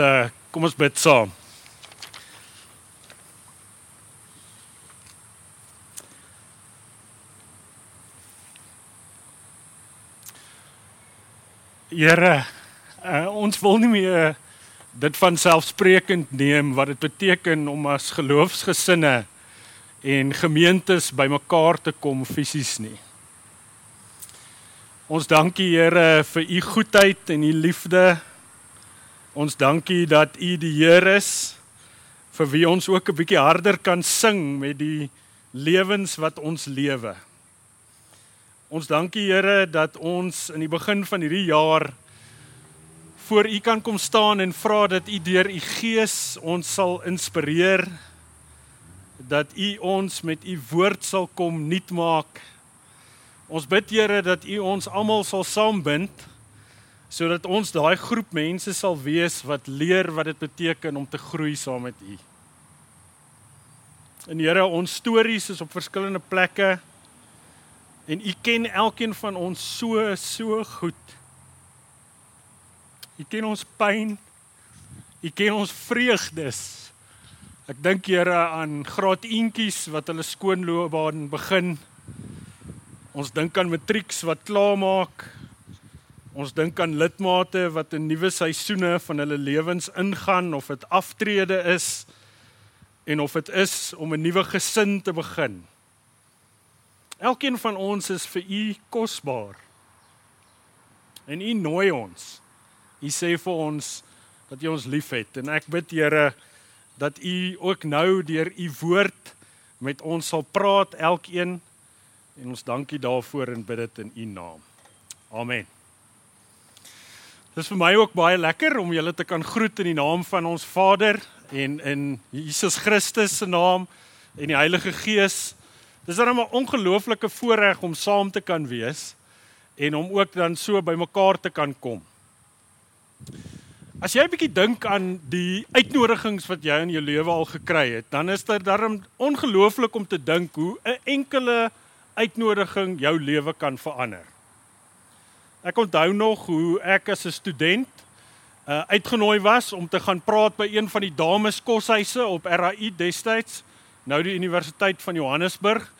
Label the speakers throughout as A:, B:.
A: Uh, kom ons bid saam. Here, uh, ons wil nie meer dit van selfsprekend neem wat dit beteken om as geloofsgesinne en gemeentes bymekaar te kom fisies nie. Ons dankie Here vir u goedheid en u liefde. Ons dankie dat u die Heer is vir wie ons ook 'n bietjie harder kan sing met die lewens wat ons lewe. Ons dankie Here dat ons in die begin van hierdie jaar voor U kan kom staan en vra dat U deur U Gees ons sal inspireer dat U ons met U woord sal kom nuut maak. Ons bid Here dat U ons almal sal saambind sodat ons daai groep mense sal wees wat leer wat dit beteken om te groei saam met U. En Here, ons stories is op verskillende plekke En u ken elkeen van ons so so goed. U ken ons pyn. U ken ons vreugdes. Ek dink Here aan graad eentjies wat hulle skoonloopbaan begin. Ons dink aan matrieks wat klaarmaak. Ons dink aan lidmate wat in nuwe seisoene van hulle lewens ingaan of dit aftrede is en of dit is om 'n nuwe gesin te begin. Elkeen van ons is vir u kosbaar. En u nooi ons. U sê vir ons dat u ons liefhet en ek bid Here dat u ook nou deur u woord met ons sal praat elkeen en ons dankie daarvoor en bid dit in u naam. Amen. Dit is vir my ook baie lekker om julle te kan groet in die naam van ons Vader en in Jesus Christus se naam en die Heilige Gees Dis dan 'n ongelooflike voorreg om saam te kan wees en om ook dan so bymekaar te kan kom. As jy 'n bietjie dink aan die uitnodigings wat jy in jou lewe al gekry het, dan is dit darm ongelooflik om te dink hoe 'n enkele uitnodiging jou lewe kan verander. Ek onthou nog hoe ek as 'n student uh, uitgenooi was om te gaan praat by een van die dames koshuise op RAI destyds nou die Universiteit van Johannesburg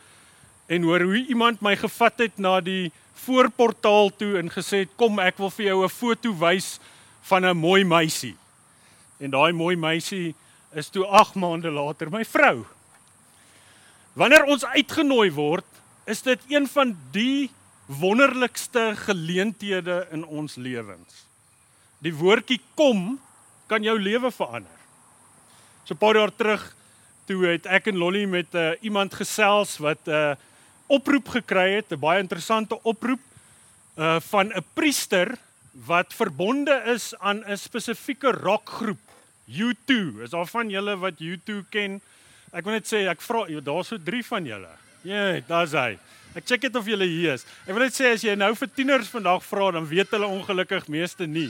A: en hoor hoe iemand my gevat het na die voorportaal toe en gesê het kom ek wil vir jou 'n foto wys van 'n mooi meisie. En daai mooi meisie is toe 8 maande later my vrou. Wanneer ons uitgenooi word, is dit een van die wonderlikste geleenthede in ons lewens. Die woordjie kom kan jou lewe verander. So 'n paar jaar terug toe het ek en Lolly met uh, iemand gesels wat 'n uh, oproep gekry het, 'n baie interessante oproep uh van 'n priester wat verbonde is aan 'n spesifieke rockgroep, U2. Is daar van julle wat U2 ken? Ek wil net sê ek vra daar's so 3 van julle. Ja, daar's hy. Ek check dit of julle hier is. Ek wil net sê as jy nou vir tieners vandag vra, dan weet hulle ongelukkig meeste nie.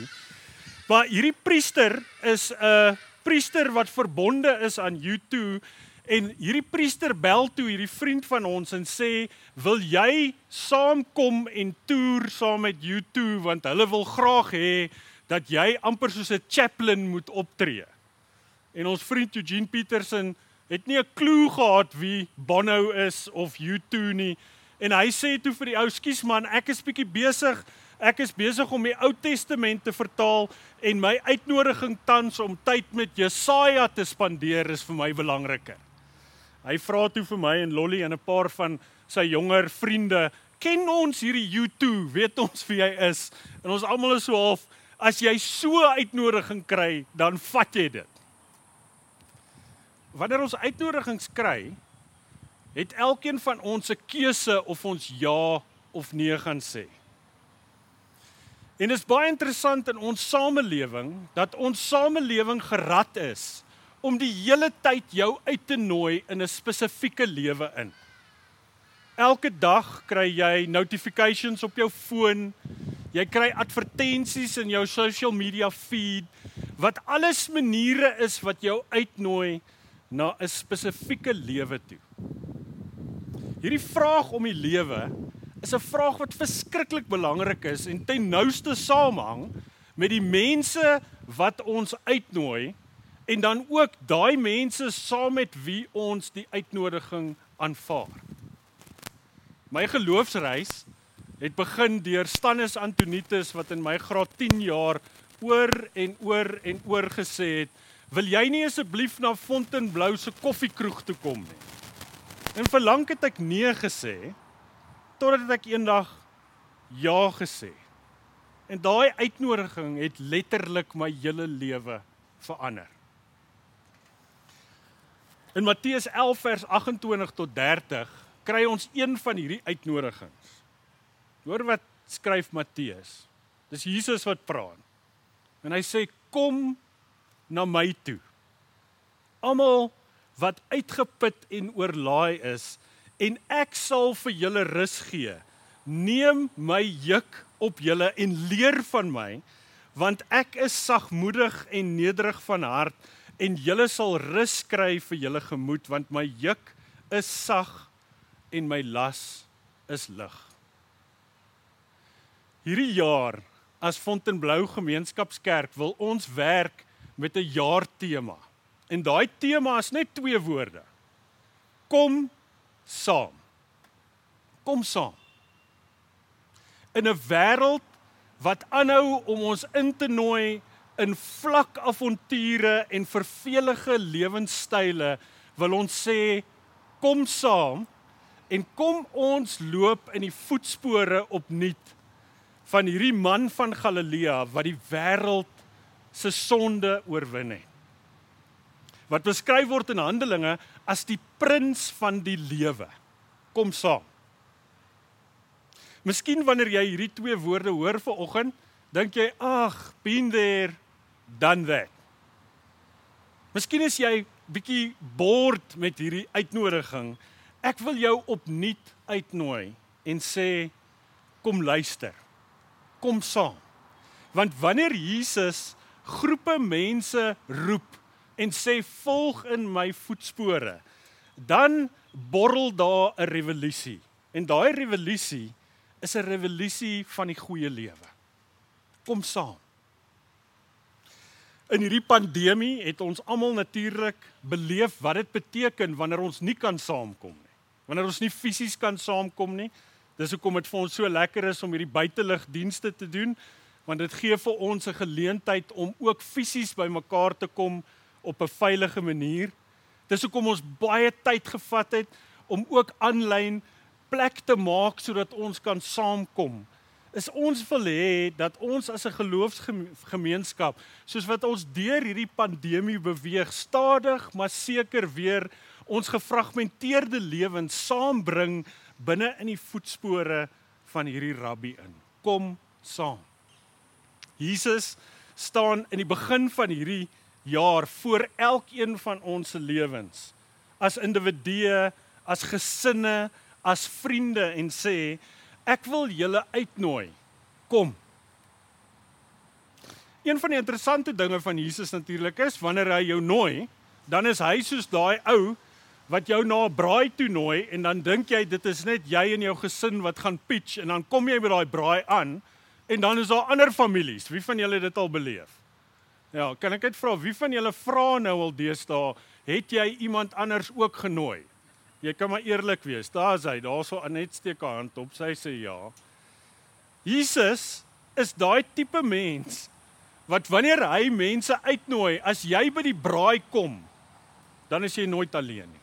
A: Maar hierdie priester is 'n priester wat verbonde is aan U2 en hierdie priester bel toe hierdie vriend van ons en sê wil jy saamkom en toer saam met U2 want hulle wil graag hê dat jy amper soos 'n chaplain moet optree. En ons vriend Eugene Petersen het nie 'n klou gehad wie Bono is of U2 nie en hy sê toe vir die ou skus man ek is bietjie besig Ek is besig om die Ou Testament te vertaal en my uitnodiging tans om tyd met Jesaja te spandeer is vir my belangriker. Hy vra toe vir my en Lolly en 'n paar van sy jonger vriende, "Ken ons hierdie U2? Weet ons wie hy is?" En ons almal is so half, "As jy so uitnodiging kry, dan vat jy dit." Wanneer ons uitnodigings kry, het elkeen van ons 'n keuse of ons ja of nee gaan sê. En dit is baie interessant in ons samelewing dat ons samelewing gerad is om die hele tyd jou uit te nooi in 'n spesifieke lewe in. Elke dag kry jy notifications op jou foon. Jy kry advertensies in jou social media feed wat alles maniere is wat jou uitnooi na 'n spesifieke lewe toe. Hierdie vraag om die lewe is 'n vraag wat verskriklik belangrik is en ten nouste samehang met die mense wat ons uitnooi en dan ook daai mense saam met wie ons die uitnodiging aanvaar. My geloofsreis het begin deur Stannis Antonitus wat in my graad 10 jaar oor en oor en oor gesê het, "Wil jy nie asseblief na Fontainebleau se koffiekroeg toe kom nie?" En verlang het ek nee gesê totdat ek eendag ja gesê. En daai uitnodiging het letterlik my hele lewe verander. In Matteus 11 vers 28 tot 30 kry ons een van hierdie uitnodigings. Hoor wat skryf Matteus. Dis Jesus wat praat. En hy sê kom na my toe. Almal wat uitgeput en oorlaai is en ek sal vir julle rus gee. Neem my juk op julle en leer van my want ek is sagmoedig en nederig van hart en julle sal rus kry vir julle gemoed want my juk is sag en my las is lig. Hierdie jaar as Fontainebleau Gemeenskapskerk wil ons werk met 'n jaartema. En daai tema is net twee woorde. Kom saam. Kom saam. In 'n wêreld wat aanhou om ons in te nooi in vlak avonture en vervelige lewenstyle, wil ons sê kom saam en kom ons loop in die voetspore opnuut van hierdie man van Galilea wat die wêreld se sonde oorwin het. Wat beskryf word in Handelinge as die prins van die lewe. Kom saam. Miskien wanneer jy hierdie twee woorde hoor vanoggend, dink jy, "Ag, been there, done that." Miskien is jy bietjie bored met hierdie uitnodiging. Ek wil jou opnuut uitnooi en sê, "Kom luister." kom saam. Want wanneer Jesus groepe mense roep en sê volg in my voetspore, dan borrel daar 'n revolusie. En daai revolusie is 'n revolusie van die goeie lewe. Kom saam. In hierdie pandemie het ons almal natuurlik beleef wat dit beteken wanneer ons nie kan saamkom nie. Wanneer ons nie fisies kan saamkom nie, Dis hoekom dit vir ons so lekker is om hierdie buiteligdienste te doen want dit gee vir ons 'n geleentheid om ook fisies bymekaar te kom op 'n veilige manier. Dis hoekom ons baie tyd gevat het om ook aanlyn plek te maak sodat ons kan saamkom. Is ons wil hê dat ons as 'n geloofsgemeenskap, soos wat ons deur hierdie pandemie beweeg, stadig maar seker weer ons gefragmenteerde lewens saambring binne in die voetspore van hierdie rabbi in. Kom saam. Jesus staan in die begin van hierdie jaar voor elkeen van ons se lewens as individue, as gesinne, as vriende en sê ek wil julle uitnooi. Kom. Een van die interessante dinge van Jesus natuurlik is wanneer hy jou nooi, dan is hy soos daai ou wat jou na 'n braai toe nooi en dan dink jy dit is net jy en jou gesin wat gaan pitch en dan kom jy by daai braai aan en dan is daar ander families. Wie van julle het dit al beleef? Ja, kan ek net vra wie van julle vra nou al deesdae, het jy iemand anders ook genooi? Jy kan maar eerlik wees. Daar's hy, daarso Anet steek haar hand op. Sy sê ja. Jesus is daai tipe mens wat wanneer hy mense uitnooi, as jy by die braai kom, dan is jy nooit alleen nie.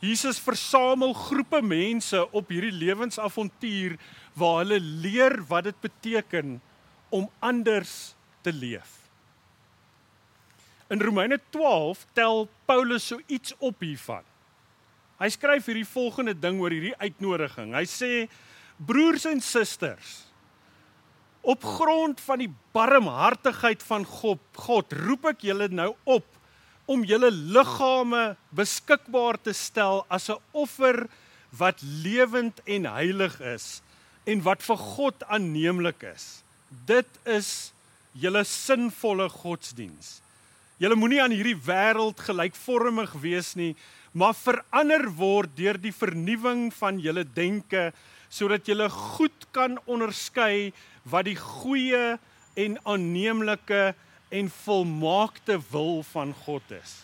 A: Jesus versamel groepe mense op hierdie lewensavontuur waar hulle leer wat dit beteken om anders te leef. In Romeine 12 tel Paulus so iets op hiervan. Hy skryf hierdie volgende ding oor hierdie uitnodiging. Hy sê broers en susters op grond van die barmhartigheid van God, God roep ek julle nou op om julle liggame beskikbaar te stel as 'n offer wat lewend en heilig is en wat vir God aanneemlik is. Dit is julle sinvolle godsdiens. Julle moenie aan hierdie wêreld gelykvormig wees nie, maar verander word deur die vernuwing van julle denke sodat julle goed kan onderskei wat die goeie, en aanneemlike en volmaakte wil van God is.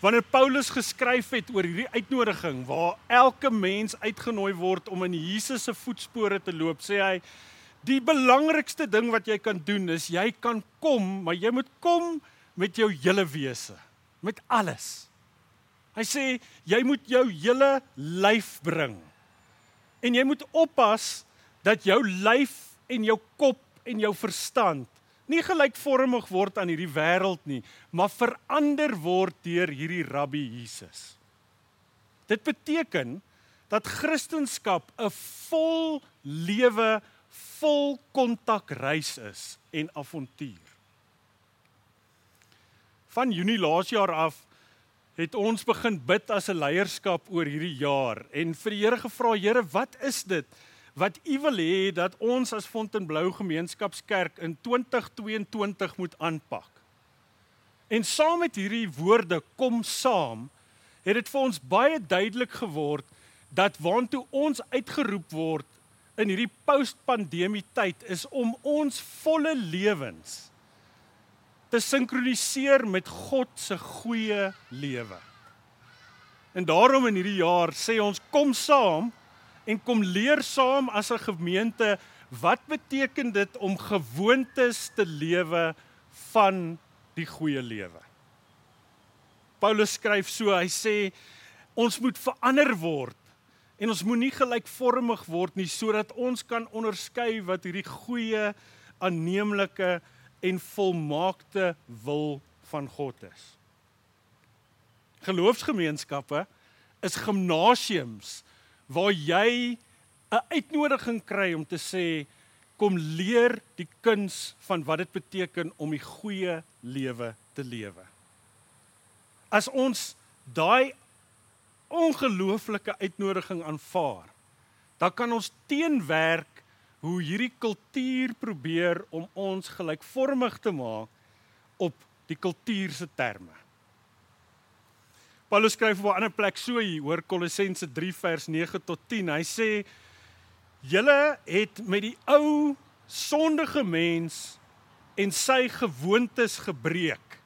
A: Wanneer Paulus geskryf het oor hierdie uitnodiging waar elke mens uitgenooi word om in Jesus se voetspore te loop, sê hy die belangrikste ding wat jy kan doen is jy kan kom, maar jy moet kom met jou hele wese, met alles. Hy sê jy moet jou hele lyf bring. En jy moet oppas dat jou lyf en jou kop en jou verstand nie gelykvormig word aan hierdie wêreld nie, maar verander word deur hierdie Rabbi Jesus. Dit beteken dat Christendom 'n vol lewe, vol kontak reis is en avontuur. Van Junie laas jaar af het ons begin bid as 'n leierskap oor hierdie jaar en vir die Here gevra, Here, wat is dit? wat u wil hê dat ons as Fontainebleau Gemeenskapskerk in 2022 moet aanpak. En saam met hierdie woorde kom saam, het dit vir ons baie duidelik geword dat waantoe ons uitgeroep word in hierdie post-pandemie tyd is om ons volle lewens te sinkroniseer met God se goeie lewe. En daarom in hierdie jaar sê ons kom saam en kom leer saam as 'n gemeente wat beteken dit om gewoontes te lewe van die goeie lewe. Paulus skryf so, hy sê ons moet verander word en ons moenie gelykvormig word nie sodat ons kan onderskei wat hierdie goeie aanneemlike en volmaakte wil van God is. Geloofsgemeenskappe is gimnasiums waar jy 'n uitnodiging kry om te sê kom leer die kuns van wat dit beteken om die goeie lewe te lewe. As ons daai ongelooflike uitnodiging aanvaar, dan kan ons teenwerk hoe hierdie kultuur probeer om ons gelykvormig te maak op die kultuur se terme. Paulus skryf op 'n ander plek so hier, hoor Kolossense 3 vers 9 tot 10. Hy sê: "Julle het met die ou sondige mens en sy gewoontes gebreek.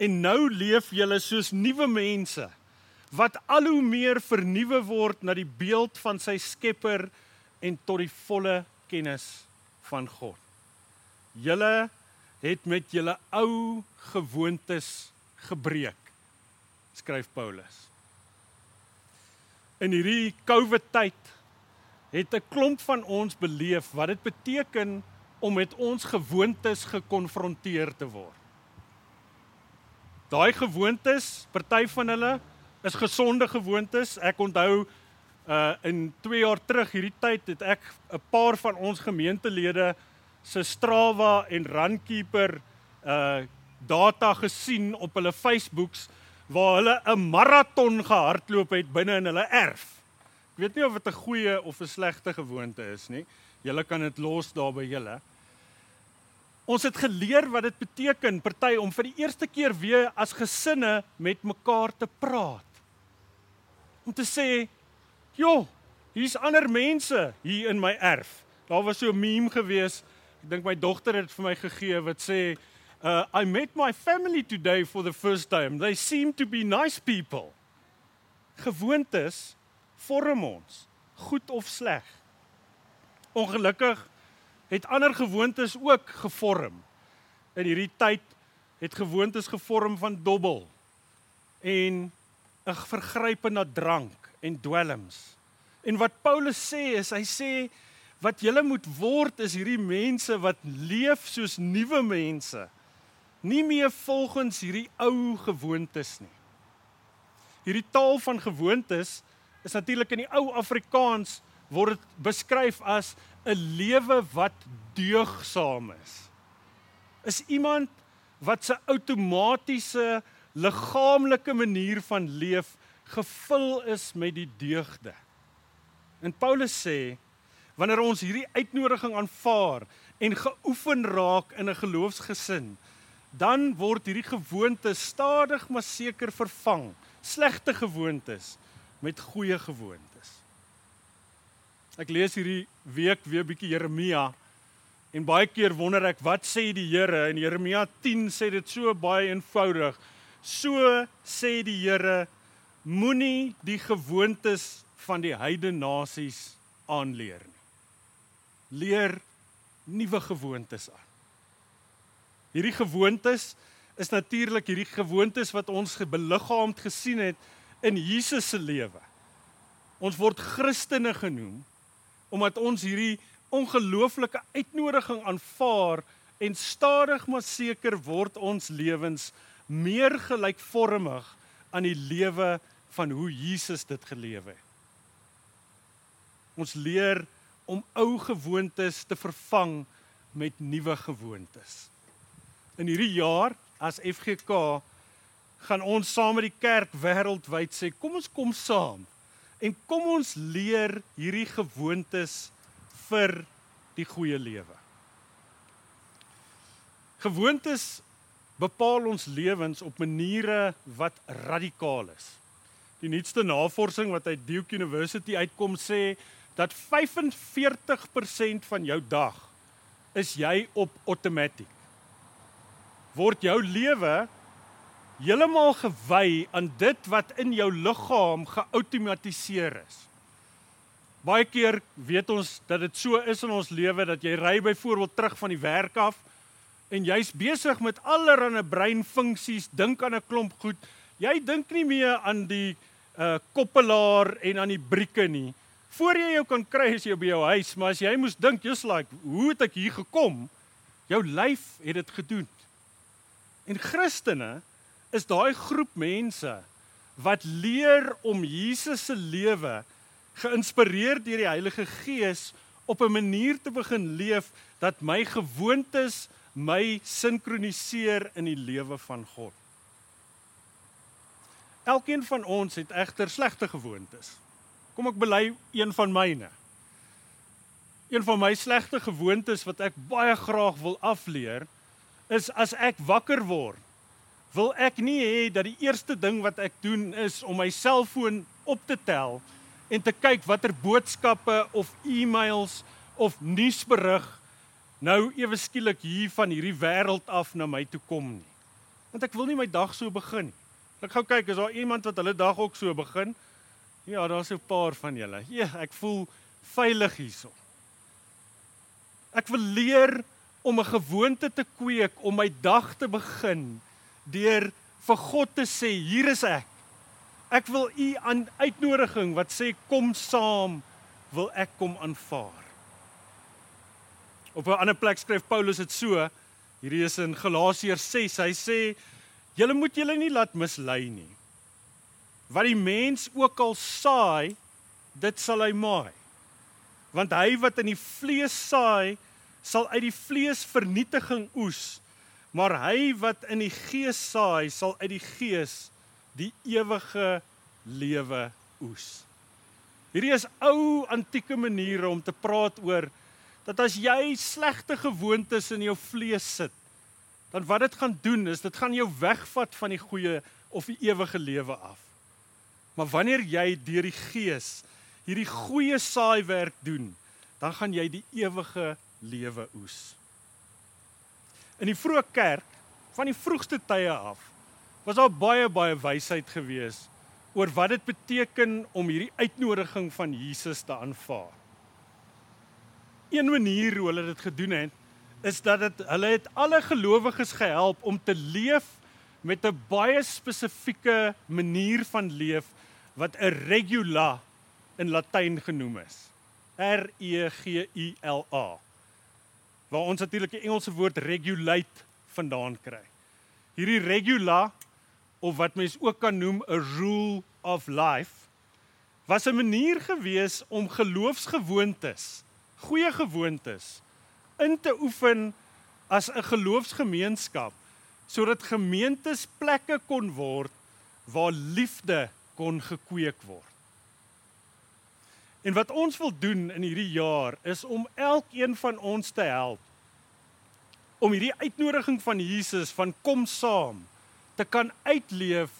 A: En nou leef julle soos nuwe mense wat al hoe meer vernuwe word na die beeld van sy Skepper en tot die volle kennis van God. Julle het met julle ou gewoontes gebreek skryf Paulus. In hierdie COVID tyd het 'n klomp van ons beleef wat dit beteken om met ons gewoontes gekonfronteer te word. Daai gewoontes, party van hulle is gesonde gewoontes. Ek onthou uh in 2 jaar terug hierdie tyd het ek 'n paar van ons gemeentelede se Strava en Runkeeper uh data gesien op hulle Facebooks waar hulle 'n maraton gehardloop het binne in hulle erf. Ek weet nie of dit 'n goeie of 'n slegte gewoonte is nie. Julle kan dit los daar by julle. Ons het geleer wat dit beteken party om vir die eerste keer weer as gesinne met mekaar te praat. Om te sê, "Jo, hier's ander mense hier in my erf." Daar was so 'n meme gewees. Ek dink my dogter het vir my gegee wat sê, Uh, I met my family today for the first time. They seem to be nice people. Gewoontes vorm ons, goed of sleg. Ongelukkig het ander gewoontes ook gevorm. In hierdie tyd het gewoontes gevorm van dobbel en 'n vergrype na drank en dwelms. En wat Paulus sê is hy sê wat julle moet word is hierdie mense wat leef soos nuwe mense nie meer volgens hierdie ou gewoontes nie. Hierdie taal van gewoontes is natuurlik in die ou Afrikaans word dit beskryf as 'n lewe wat deugsaam is. Is iemand wat se outomatiese liggaamlike manier van leef gevul is met die deugde. En Paulus sê wanneer ons hierdie uitnodiging aanvaar en geoefen raak in 'n geloofsgesin, dan word hierdie gewoonte stadig maar seker vervang. Slegte gewoontes met goeie gewoontes. Ek lees hierdie week weer bietjie Jeremia En baie keer wonder ek wat sê die Here en Jeremia 10 sê dit so baie eenvoudig. So sê die Here moenie die gewoontes van die heidene nasies aanleer nie. Leer nuwe gewoontes aan. Hierdie gewoontes is natuurlik hierdie gewoontes wat ons beliggaamd gesien het in Jesus se lewe. Ons word Christene genoem omdat ons hierdie ongelooflike uitnodiging aanvaar en stadig maar seker word ons lewens meer gelykvormig aan die lewe van hoe Jesus dit gelewe het. Ons leer om ou gewoontes te vervang met nuwe gewoontes. In hierdie jaar as FGK gaan ons saam met die kerk wêreldwyd sê kom ons kom saam en kom ons leer hierdie gewoontes vir die goeie lewe. Gewoontes bepaal ons lewens op maniere wat radikaal is. Die nuutste navorsing wat uit Duke University uitkom sê dat 45% van jou dag is jy op outomaties. Word jou lewe heeltemal gewy aan dit wat in jou liggaam geautomatiseer is. Baie keer weet ons dat dit so is in ons lewe dat jy ry byvoorbeeld terug van die werk af en jy's besig met allerlei breinfunksies, dink aan 'n klomp goed. Jy dink nie meer aan die uh koppelaar en aan die brieke nie. Voor jy jou kan kry as jy by jou huis, maar as jy moes dink just like, hoe het ek hier gekom? Jou lyf het dit gedoen. En Christene is daai groep mense wat leer om Jesus se lewe geïnspireer deur die Heilige Gees op 'n manier te begin leef dat my gewoontes my sinkroniseer in die lewe van God. Elkeen van ons het egter slegte gewoontes. Kom ek bely een van myne. Een van my slegte gewoontes wat ek baie graag wil afleer is as ek wakker word wil ek nie hê dat die eerste ding wat ek doen is om my selfoon op te tel en te kyk watter boodskappe of e-mails of nuusberig nou ewe skielik hier van hierdie wêreld af na my toe kom nie. Want ek wil nie my dag so begin nie. Ek gou kyk, is daar iemand wat hulle dag ook so begin? Ja, daar's 'n paar van julle. Ja, ek voel veilig hierso. Ek wil leer om 'n gewoonte te kweek om my dag te begin deur vir God te sê hier is ek. Ek wil u aan uitnodiging wat sê kom saam wil ek kom aanvaar. Op 'n ander plek skryf Paulus dit so, hierdie is in Galasiërs 6, hy sê julle moet julle nie laat mislei nie. Wat die mens ook al saai, dit sal hy maai. Want hy wat in die vlees saai, sal uit die vlees vernietiging oes maar hy wat in die gees saai sal uit die gees die ewige lewe oes. Hierdie is ou antieke maniere om te praat oor dat as jy slegte gewoontes in jou vlees sit, dan wat dit gaan doen is dit gaan jou wegvat van die goeie of die ewige lewe af. Maar wanneer jy deur die gees hierdie goeie saaiwerk doen, dan gaan jy die ewige lewe oes in die vroeë kerk van die vroegste tye af was daar baie baie wysheid gewees oor wat dit beteken om hierdie uitnodiging van Jesus te aanvaar. Een manier hoe hulle dit gedoen het is dat dit hulle het alle gelowiges gehelp om te leef met 'n baie spesifieke manier van leef wat 'n regula in Latyn genoem is. R E G U L A waar ons natuurlik die Engelse woord regulate vandaan kry. Hierdie regula of wat mens ook kan noem 'n rule of life was 'n manier gewees om geloofsgewoontes, goeie gewoontes in te oefen as 'n geloofsgemeenskap sodat gemeentes plekke kon word waar liefde kon gekweek word. En wat ons wil doen in hierdie jaar is om elkeen van ons te help om hierdie uitnodiging van Jesus van kom saam te kan uitleef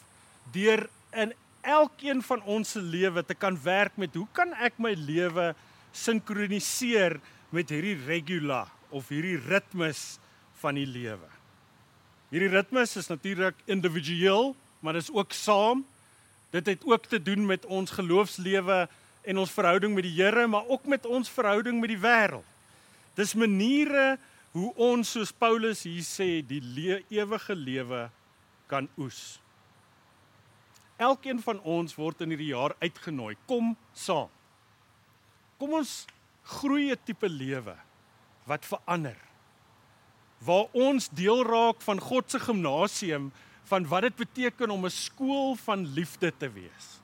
A: deur in elkeen van ons se lewe te kan werk met hoe kan ek my lewe sinkroniseer met hierdie regula of hierdie ritmes van die lewe. Hierdie ritmes is natuurlik individueel, maar dit is ook saam. Dit het ook te doen met ons geloofslewe en ons verhouding met die Here, maar ook met ons verhouding met die wêreld. Dis maniere hoe ons soos Paulus hier sê die le ewige lewe kan oes. Elkeen van ons word in hierdie jaar uitgenooi. Kom saam. Kom ons groei 'n tipe lewe wat verander. Waar ons deel raak van God se gimnasium van wat dit beteken om 'n skool van liefde te wees.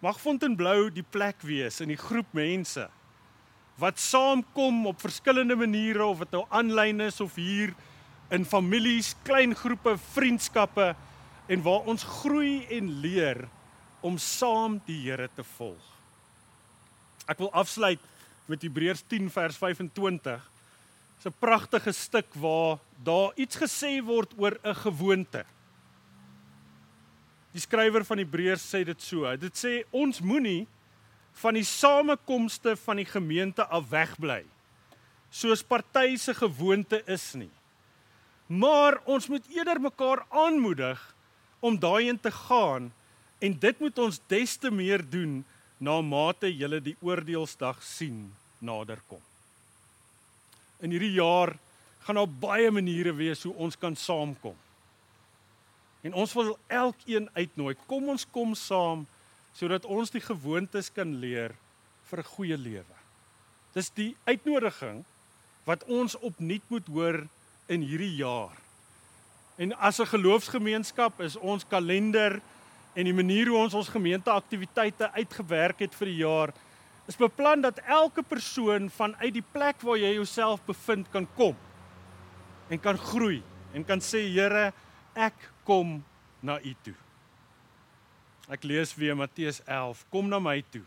A: Mag Fontainebleau die plek wees in die groep mense wat saamkom op verskillende maniere of dit nou aanlyn is of hier in families, klein groepe, vriendskappe en waar ons groei en leer om saam die Here te volg. Ek wil afsluit met Hebreërs 10 vers 25. Dit is 'n pragtige stuk waar daar iets gesê word oor 'n gewoonte. Die skrywer van Hebreërs sê dit so. Dit sê ons moenie van die samekomste van die gemeente af wegbly soos party se gewoonte is nie. Maar ons moet eerder mekaar aanmoedig om daarin te gaan en dit moet ons des te meer doen na mate julle die oordeelsdag sien naderkom. In hierdie jaar gaan daar baie maniere wees hoe ons kan saamkom. En ons wil elkeen uitnooi, kom ons kom saam sodat ons die gewoontes kan leer vir 'n goeie lewe. Dis die uitnodiging wat ons opnuut moet hoor in hierdie jaar. En as 'n geloofsgemeenskap is ons kalender en die manier hoe ons ons gemeenteaktiwiteite uitgewerk het vir die jaar is beplan dat elke persoon vanuit die plek waar jy jouself bevind kan kom en kan groei en kan sê Here, ek kom na U toe. Ek lees weer Matteus 11. Kom na my toe.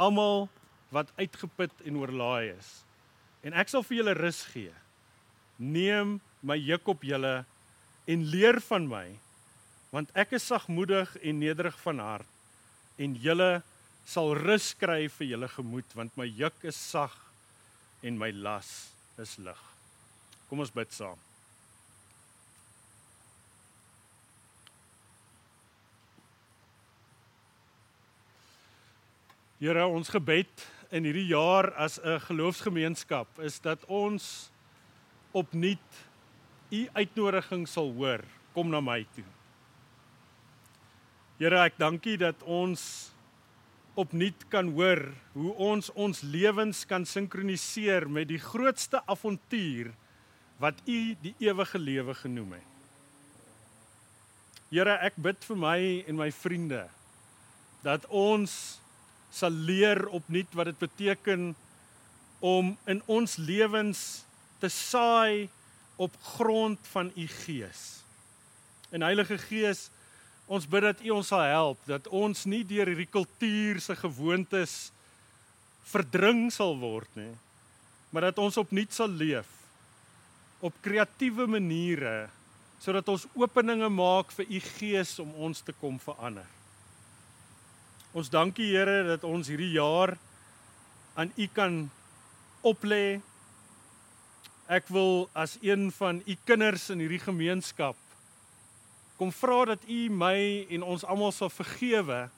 A: Almal wat uitgeput en oorlaai is, en ek sal vir julle rus gee. Neem my juk op julle en leer van my, want ek is sagmoedig en nederig van hart, en julle sal rus kry vir julle gemoed, want my juk is sag en my las is lig. Kom ons bid saam. Here, ons gebed in hierdie jaar as 'n geloofsgemeenskap is dat ons opnuut u uitnodiging sal hoor, kom na my toe. Here, ek dankie dat ons opnuut kan hoor hoe ons ons lewens kan sinkroniseer met die grootste avontuur wat u die ewige lewe genoem het. Here, ek bid vir my en my vriende dat ons sal leer opnuut wat dit beteken om in ons lewens te saai op grond van u gees. En Heilige Gees, ons bid dat u ons sal help dat ons nie deur hierdie kultuur se gewoontes verdring sal word nie, maar dat ons opnuut sal leef op kreatiewe maniere sodat ons openinge maak vir u gees om ons te kom verander. Ons dankie Here dat ons hierdie jaar aan U kan oplê. Ek wil as een van U kinders in hierdie gemeenskap kom vra dat U my en ons almal sal vergewe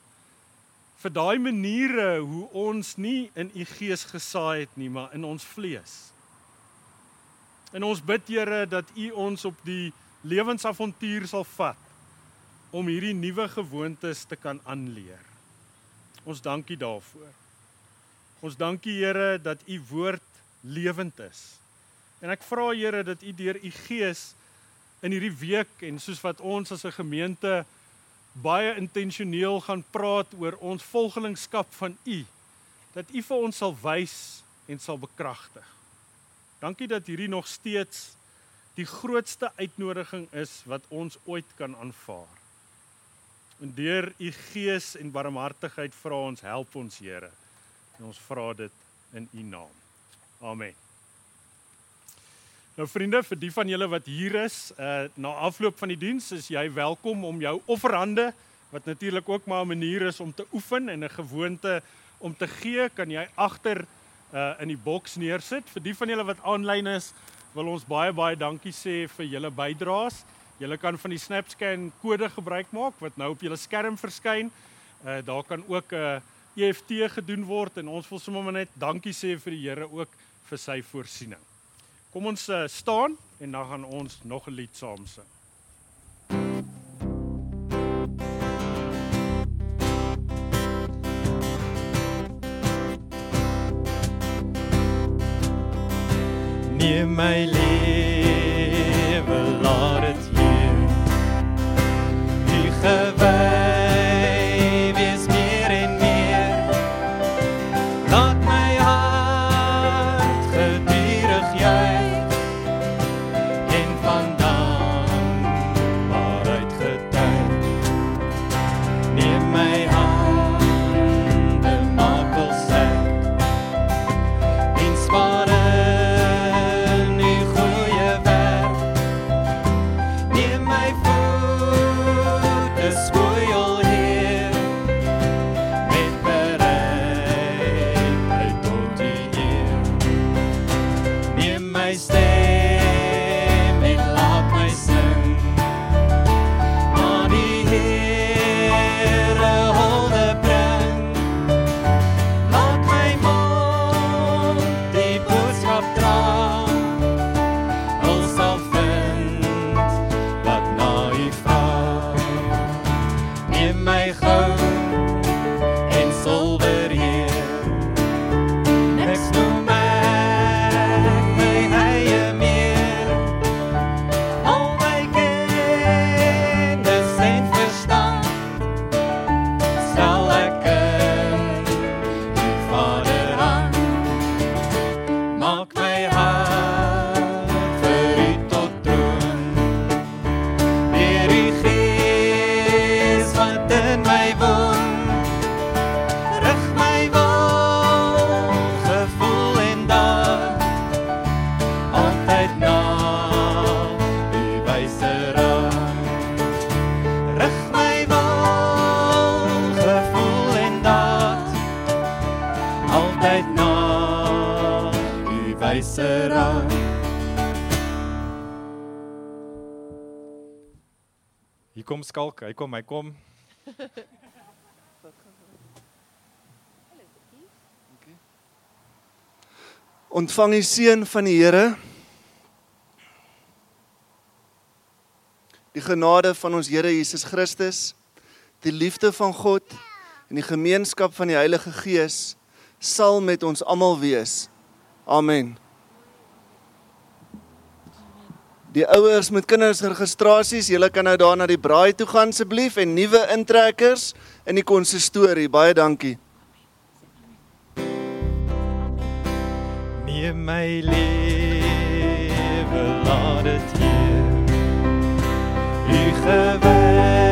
A: vir daai maniere hoe ons nie in U gees gesaai het nie, maar in ons vlees. En ons bid Here dat U ons op die lewensavontuur sal vat om hierdie nuwe gewoontes te kan aanleer. Ons dankie daarvoor. Ons dankie Here dat u woord lewend is. En ek vra Here dat u deur u gees in hierdie week en soos wat ons as 'n gemeente baie intentioneel gaan praat oor ons volgelingskap van u dat u vir ons sal wys en sal bekragtig. Dankie dat hierdie nog steeds die grootste uitnodiging is wat ons ooit kan aanvaar. En deur u gees en barmhartigheid vra ons help ons Here. En ons vra dit in u naam. Amen. Nou vriende, vir die van julle wat hier is, uh na afloop van die diens, is jy welkom om jou offerhande wat natuurlik ook maar 'n manier is om te oefen en 'n gewoonte om te gee, kan jy agter uh in die boks neersit. Vir die van julle wat aanlyn is, wil ons baie baie dankie sê vir julle bydraes. Julle kan van die SnapScan kode gebruik maak wat nou op julle skerm verskyn. Uh daar kan ook 'n uh, EFT gedoen word en ons wil sommer net dankie sê vir die Here ook vir sy voorsiening. Kom ons uh, staan en dan gaan ons nog 'n lied saam sing.
B: Neem my lewe, laat dit Hier kom skalk, hy kom, hy kom.
C: Ontvang die seën van die Here. Die genade van ons Here Jesus Christus, die liefde van God en die gemeenskap van die Heilige Gees sal met ons almal wees. Amen. Die ouers met kindersregistrasies, julle kan nou daar na die braai toe gaan asseblief en nuwe intrekkers in die konsistorie. Baie dankie.
B: Neem my lewe, laat dit hier. U gewy